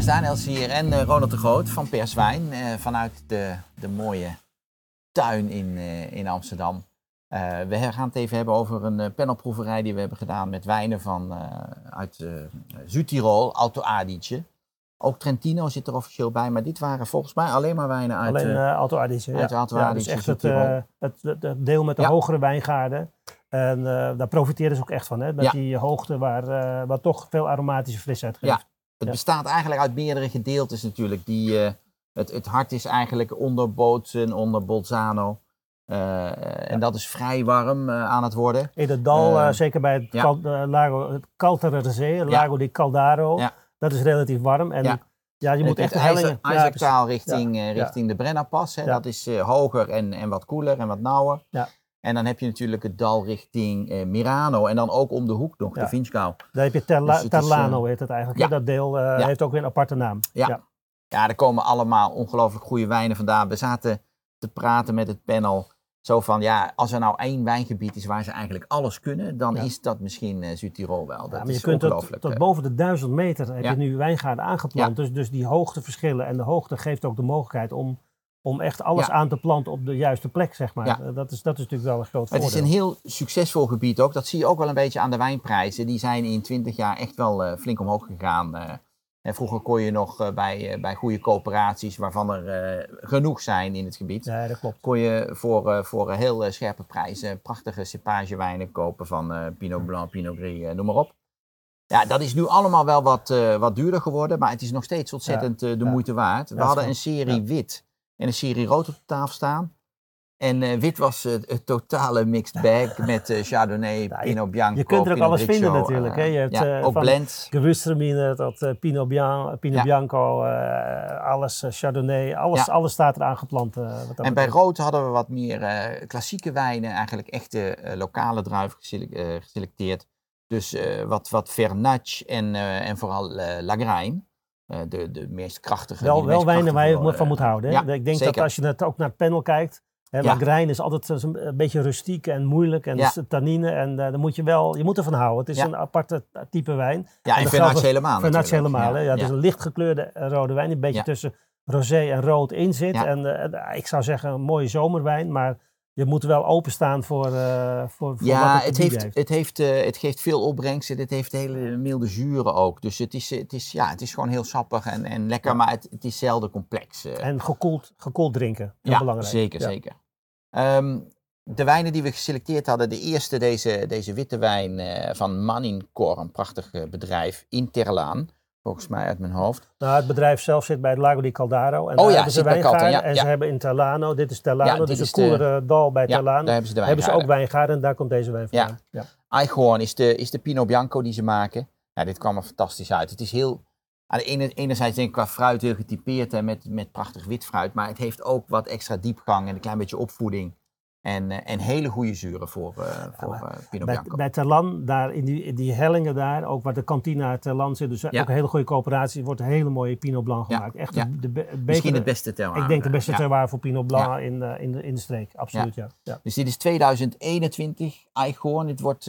Lars Daniels hier en uh, Ronald de Groot van Perswijn uh, vanuit de, de mooie tuin in, uh, in Amsterdam. we gaan het even hebben over een panelproeverij die we hebben gedaan met wijnen van, uit Zuid-Tirol, Alto Adige. Ook Trentino zit er officieel bij, maar dit waren volgens mij alleen maar wijnen uit Alleen Alto Adige, uit ja. Alto ja, Adige, dus echt het, het, het, deel met de hogere wijngaarden. En daar profiteren ze ook echt van, hè? met die hoogte waar, waar toch veel aromatische frisheid geeft. Het bestaat eigenlijk uit meerdere gedeeltes natuurlijk. Die, uh, het, het hart is eigenlijk onder Bootsen, onder Bolzano. Uh, en dat is vrij warm uh, aan het worden. In het dal, zeker bij het, ja. Cal, Lago, het Caltere Zee, Lago di Caldaro, ja. dat is relatief warm. En ja, je moet het, echt de hellingen... IJzertaal richting, richting de Brennerpas, hè, dat is hoger en, en wat koeler en wat nauwer. En dan heb je natuurlijk het dal richting eh, Mirano en dan ook om de hoek nog, ja. de Vinschgau. Daar heb je Terla dus Terlano, uh, heet het eigenlijk. Ja. Dat deel uh, ja. heeft ook weer een aparte naam. Ja. ja. Ja. er komen allemaal ongelooflijk goede wijnen vandaan. We zaten te praten met het panel. Zo van, ja, als er nou één wijngebied is waar ze eigenlijk alles kunnen, dan is dat misschien uh, Zuid-Tirol wel. Dat ja, maar je is kunt tot, tot boven de duizend meter heb je nu wijngaarden aangeplant. Dus, dus die hoogteverschillen en de hoogte geeft ook de mogelijkheid om om echt alles ja. aan te planten op de juiste plek, zeg maar. Ja. Dat, is, dat is natuurlijk wel een groot voordeel. Het is een heel succesvol gebied ook. Dat zie je ook wel een beetje aan de wijnprijzen. Die zijn in 20 jaar echt wel uh, flink omhoog gegaan. Uh, en vroeger kon je nog uh, bij, bij goede coöperaties, waarvan er genoeg zijn in het gebied, ja, dat klopt. kon je voor, voor heel scherpe prijzen prachtige cepagewijnen kopen van Pinot Blanc, Pinot Gris, noem maar op. Ja, dat is nu allemaal wel wat, wat duurder geworden, maar het is nog steeds ontzettend de moeite waard. We hadden een serie wit en een serie rood op de tafel staan. En uh, wit was uh, het totale mixed bag met uh, Chardonnay, ja, Pinot Bianco, Je kunt er ook Pinot alles vinden natuurlijk. hè? Je hebt, ja, ook van blend. Gewürztraminer tot Pinot, Bian, Pinot ja. Bianco, alles, Chardonnay, alles, alles staat er aangeplant. en bij rood hadden we wat meer klassieke wijnen, eigenlijk echte lokale druiven geselecteerd. Dus wat, wat Vernatsch en, en vooral Lagrein. Uh, de, de meest krachtige. Wel, wel wijnen waar je van moet houden. Hè? Ja, ik denk zeker. dat als je het ook naar het panel kijkt. Hè, Ja. Lagrijn is altijd een, beetje rustiek en moeilijk en Ja. dus tannine. En uh, dan moet je wel, je moet ervan houden. Het is Ja. een aparte type wijn. Ja, en geldt- helemaal. Natuurlijk. helemaal. Ja, Het is ja. een lichtgekleurde eh, rode wijn. die Een beetje tussen rosé en rood in zit. En eh, ik zou zeggen een mooie zomerwijn. Maar je moet wel openstaan voor, eh voor, voor Ja, wat het, het, heeft, het, heeft, eh, het geeft veel opbrengsten. Het heeft hele milde zuren ook. Dus het is, het is, ja, het is gewoon heel sappig en, en lekker, maar het, het is zelden complex. eh. En gekoeld, gekoeld drinken. Heel ja, belangrijk. zeker, Ja. zeker. Ehm, de wijnen die we geselecteerd hadden, de eerste, deze, deze witte wijn van Manincor, een prachtig bedrijf in Terlaan, volgens mij uit mijn hoofd. Nou, het bedrijf zelf zit bij het Lago di Caldaro. En Oh daar ja, hebben ze wijngaarden. ja, en ja. ze hebben in Terlano, dit is Terlano, Ja, dit dus is een de- koelere dal bij Ja, Terlano. daar hebben ze de hebben ze ook wijngaarden. en daar komt deze wijn vandaan. Ja. Eichhorn is de, is de Pinot Bianco die ze maken. Ja, dit kwam er fantastisch uit. Het is heel, aan de ene, enerzijds denk ik qua fruit heel getypeerd hè, met, met prachtig wit fruit. Maar het heeft ook wat extra diepgang en een klein beetje opvoeding. En, eh, en hele goede zuren voor, eh, voor eh, Pinot Bij, Bianco. bij Terlan, daar in die, in die hellingen daar, ook waar de kantina Terlan zit, dus Ja. ook een hele goede coöperatie, wordt een hele mooie Pinot Blanc Ja, gemaakt. Echt ja. de, de, Misschien het beste terroir. Ik denk de beste ja. terroir voor Pinot Blanc in, in, de, in de streek, absoluut ja. ja. Dus dit is 2021, Eichhorn. Dit wordt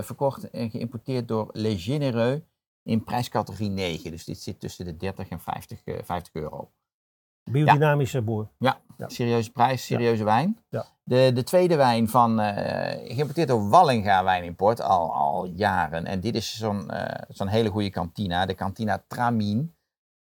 verkocht en geïmporteerd door Les Généreux in prijscategorie 9. Dus dit zit tussen de 30 en 50, eh, 50 euro. Biodynamische boer. Ja, Ja. serieuze prijs, serieuze wijn. Ja. De, de tweede wijn van, eh geïmporteerd door Wallinga Wijnimport al, al jaren. En dit is zo'n eh, zo'n hele goede kantina, de kantina Tramin.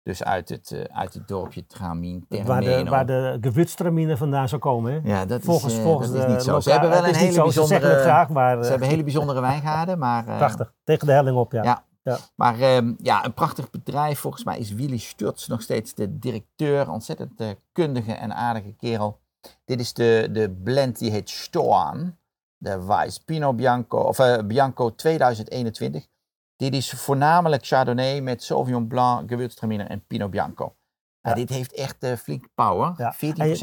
Dus uit het, eh, uit het dorpje Tramin, Waar de, waar de gewürztramine vandaan zou komen. Hè? Ja, dat volgens is, eh, volgens dat is niet zo. Ze hebben wel een hele Ze bijzondere, graag, maar ze hebben hele bijzondere wijngaarden, maar... prachtig. Tegen de helling op, ja. Ja. Ja. Maar ehm, ja, een prachtig bedrijf. Volgens mij is Willy Sturts nog steeds de directeur. Ontzettend eh, kundige en aardige kerel. Dit is de, de blend die heet Stoan. De Weiss Pinot Bianco, of eh, Bianco 2021. Dit is voornamelijk Chardonnay met Sauvignon Blanc, Gewürztraminer en Pinot Bianco. Ja, Ja. dit heeft echt eh, flink power. Ja.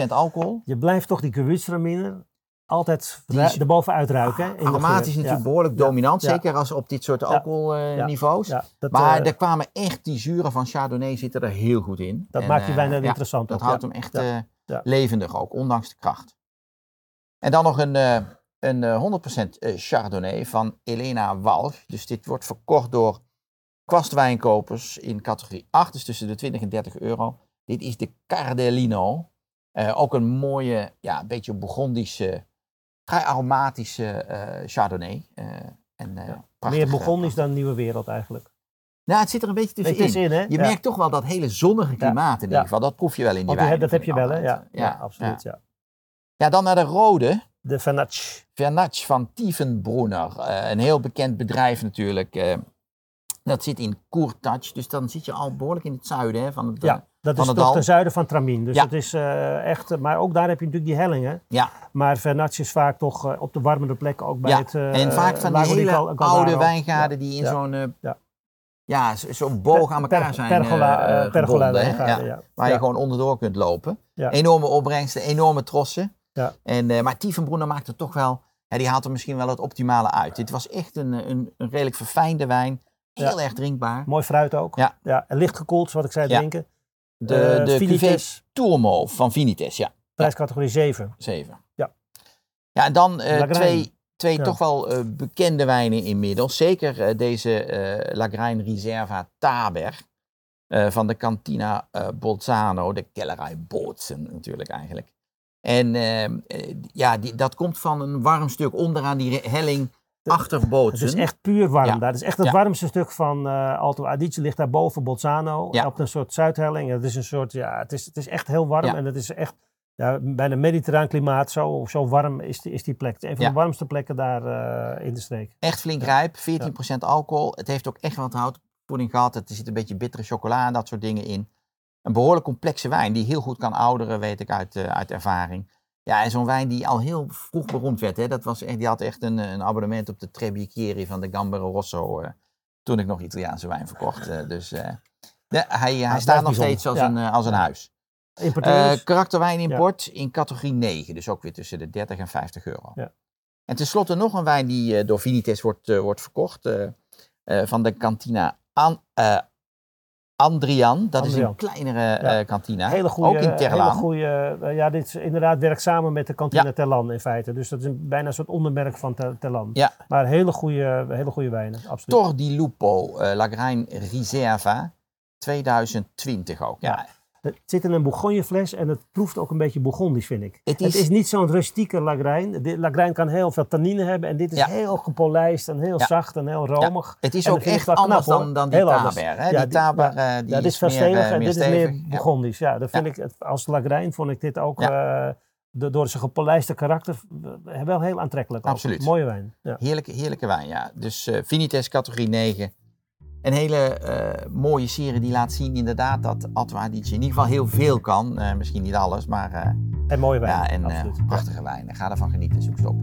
14% alcohol. Je blijft toch die gewürztraminer altijd Die is- ru- erboven uitruiken. hè, in de Aromatisch geur. natuurlijk Ja. behoorlijk dominant. Ja. Zeker als op dit soort alcoholniveaus. Ja, Maar eh, er kwamen echt die zuren van Chardonnay zitten er heel goed in. dat En, maakt die wijn ja, interessant. Dat houdt hem echt eh, levendig ook, ondanks de kracht. En dan nog een, eh, een eh, 100% eh, Chardonnay van Elena Walch. Dus dit wordt verkocht door kwastwijnkopers in categorie 8, dus tussen de 20 en 30 euro. Dit is de Cardellino. Uh, ook een mooie, ja, een beetje Burgondische, vrij aromatische uh, Chardonnay. Uh, en, ja. Meer Burgondisch dan Nieuwe Wereld eigenlijk. Nou, het zit er een beetje tussenin. tussenin hè? Je merkt toch wel dat hele zonnige klimaat in ieder geval. Dat proef je wel in die wijn. Dat heb je wel, hè? Ja, ja, absoluut. Ja. Ja. dan naar de rode. De Vernatsch. Vernatsch van Tiefenbrunner. Uh, een heel bekend bedrijf natuurlijk. Uh, dat zit in Courtouch, dus dan zit je al behoorlijk in het zuiden hè, van het Ja, dat is toch ten zuiden van Tramin. Dus ja. het is uh, echt, maar ook daar heb je natuurlijk die hellingen. Ja. Maar Vernatsch is vaak toch op de warmere plekken ook bij ja. het... en vaak van die hele oude wijngaarden die in zo'n ja ja, zo'n boog aan elkaar zijn pergola, uh, pergola gebonden, ja, Waar je gewoon onderdoor kunt lopen. Enorme opbrengsten, enorme trossen. Ja. En, uh, maar Tiefenbroener maakt er toch wel, die haalt er misschien wel het optimale uit. Dit was echt een, een, een redelijk verfijnde wijn. Heel erg drinkbaar. Mooi fruit ook. Ja. Ja, en licht gekoeld, wat ik zei, drinken. De, uh, de Vinites. Tourmo van Vinites, ja. Prijscategorie 7. 7. Ja. Ja, en dan twee Twee toch wel uh, bekende wijnen inmiddels. Zeker uh, deze Lagrein Riserva Taber van de Cantina Bolzano, de Kellerij Bootsen natuurlijk eigenlijk. En ehm, ja, die, dat komt van een warm stuk onderaan die helling Het is echt puur warm ja. daar. Het is echt het warmste stuk van Alto Adige ligt daar boven Bolzano. Ja. Op een soort zuidhelling. Het is een soort, ja, het is, het is echt heel warm en het is echt ja, bijna mediterraan klimaat, zo, zo warm is die, is die plek. Het is een van de warmste plekken daar uh, in de streek. Echt flink rijp, 14% alcohol. Het heeft ook echt wat houtvoeding gehad. Er zit een beetje bittere chocola en dat soort dingen in. Een behoorlijk complexe wijn die heel goed kan ouderen, weet ik uit, uh, uit ervaring. Ja, en zo'n wijn die al heel vroeg beroemd werd. Hè, dat was echt, die had echt een, een abonnement op de Trebbieri van de Gambero Rosso. Uh, toen ik nog Italiaanse wijn verkocht. dus de, hij, hij staat nog steeds als, een, als een huis. Karakterwijn import in categorie 9, dus ook weer tussen de 30 en 50 euro. Ja. En tenslotte nog een wijn die door Vinites wordt, wordt verkocht, van de kantina An, Andrian. Dat Andrian. is een kleinere ja. kantina, hele goeie, ook in Terlan. Hele goede, ja, dit is inderdaad werkt samen met de kantina ja. Terlan in feite. Dus dat is een, bijna een soort ondermerk van Terlan. Ja. Maar hele goede, hele goede wijnen, absoluut. Tor di Lupo, Lagrein Riserva, 2020 ook. ja. Het zit in een Bourgognefles en het proeft ook een beetje Bourgondisch, vind ik. Het is, het is niet zo'n rustieke Lagrijn. De Lagrijn kan heel veel tannine hebben en dit is heel gepolijst en heel zacht en heel romig. Ja. Het is ook echt anders knap, dan, dan die Taber. Hè? die Taber uh, die ja, dit is veel steviger en dit is meer Bourgondisch. Ja, dat vind ik, als Lagrijn vond ik dit ook... Uh, de, door zijn gepolijste karakter wel heel aantrekkelijk. Absoluut. Mooie wijn. Ja. Heerlijke, heerlijke wijn, ja. Dus uh, Vinites categorie 9 een hele uh, mooie serie die laat zien inderdaad dat Adige in ieder geval heel veel kan. Uh, misschien niet alles, maar... Uh, en mooie wijn, ja, en, prachtige wijn. Ga ervan genieten, zoek op.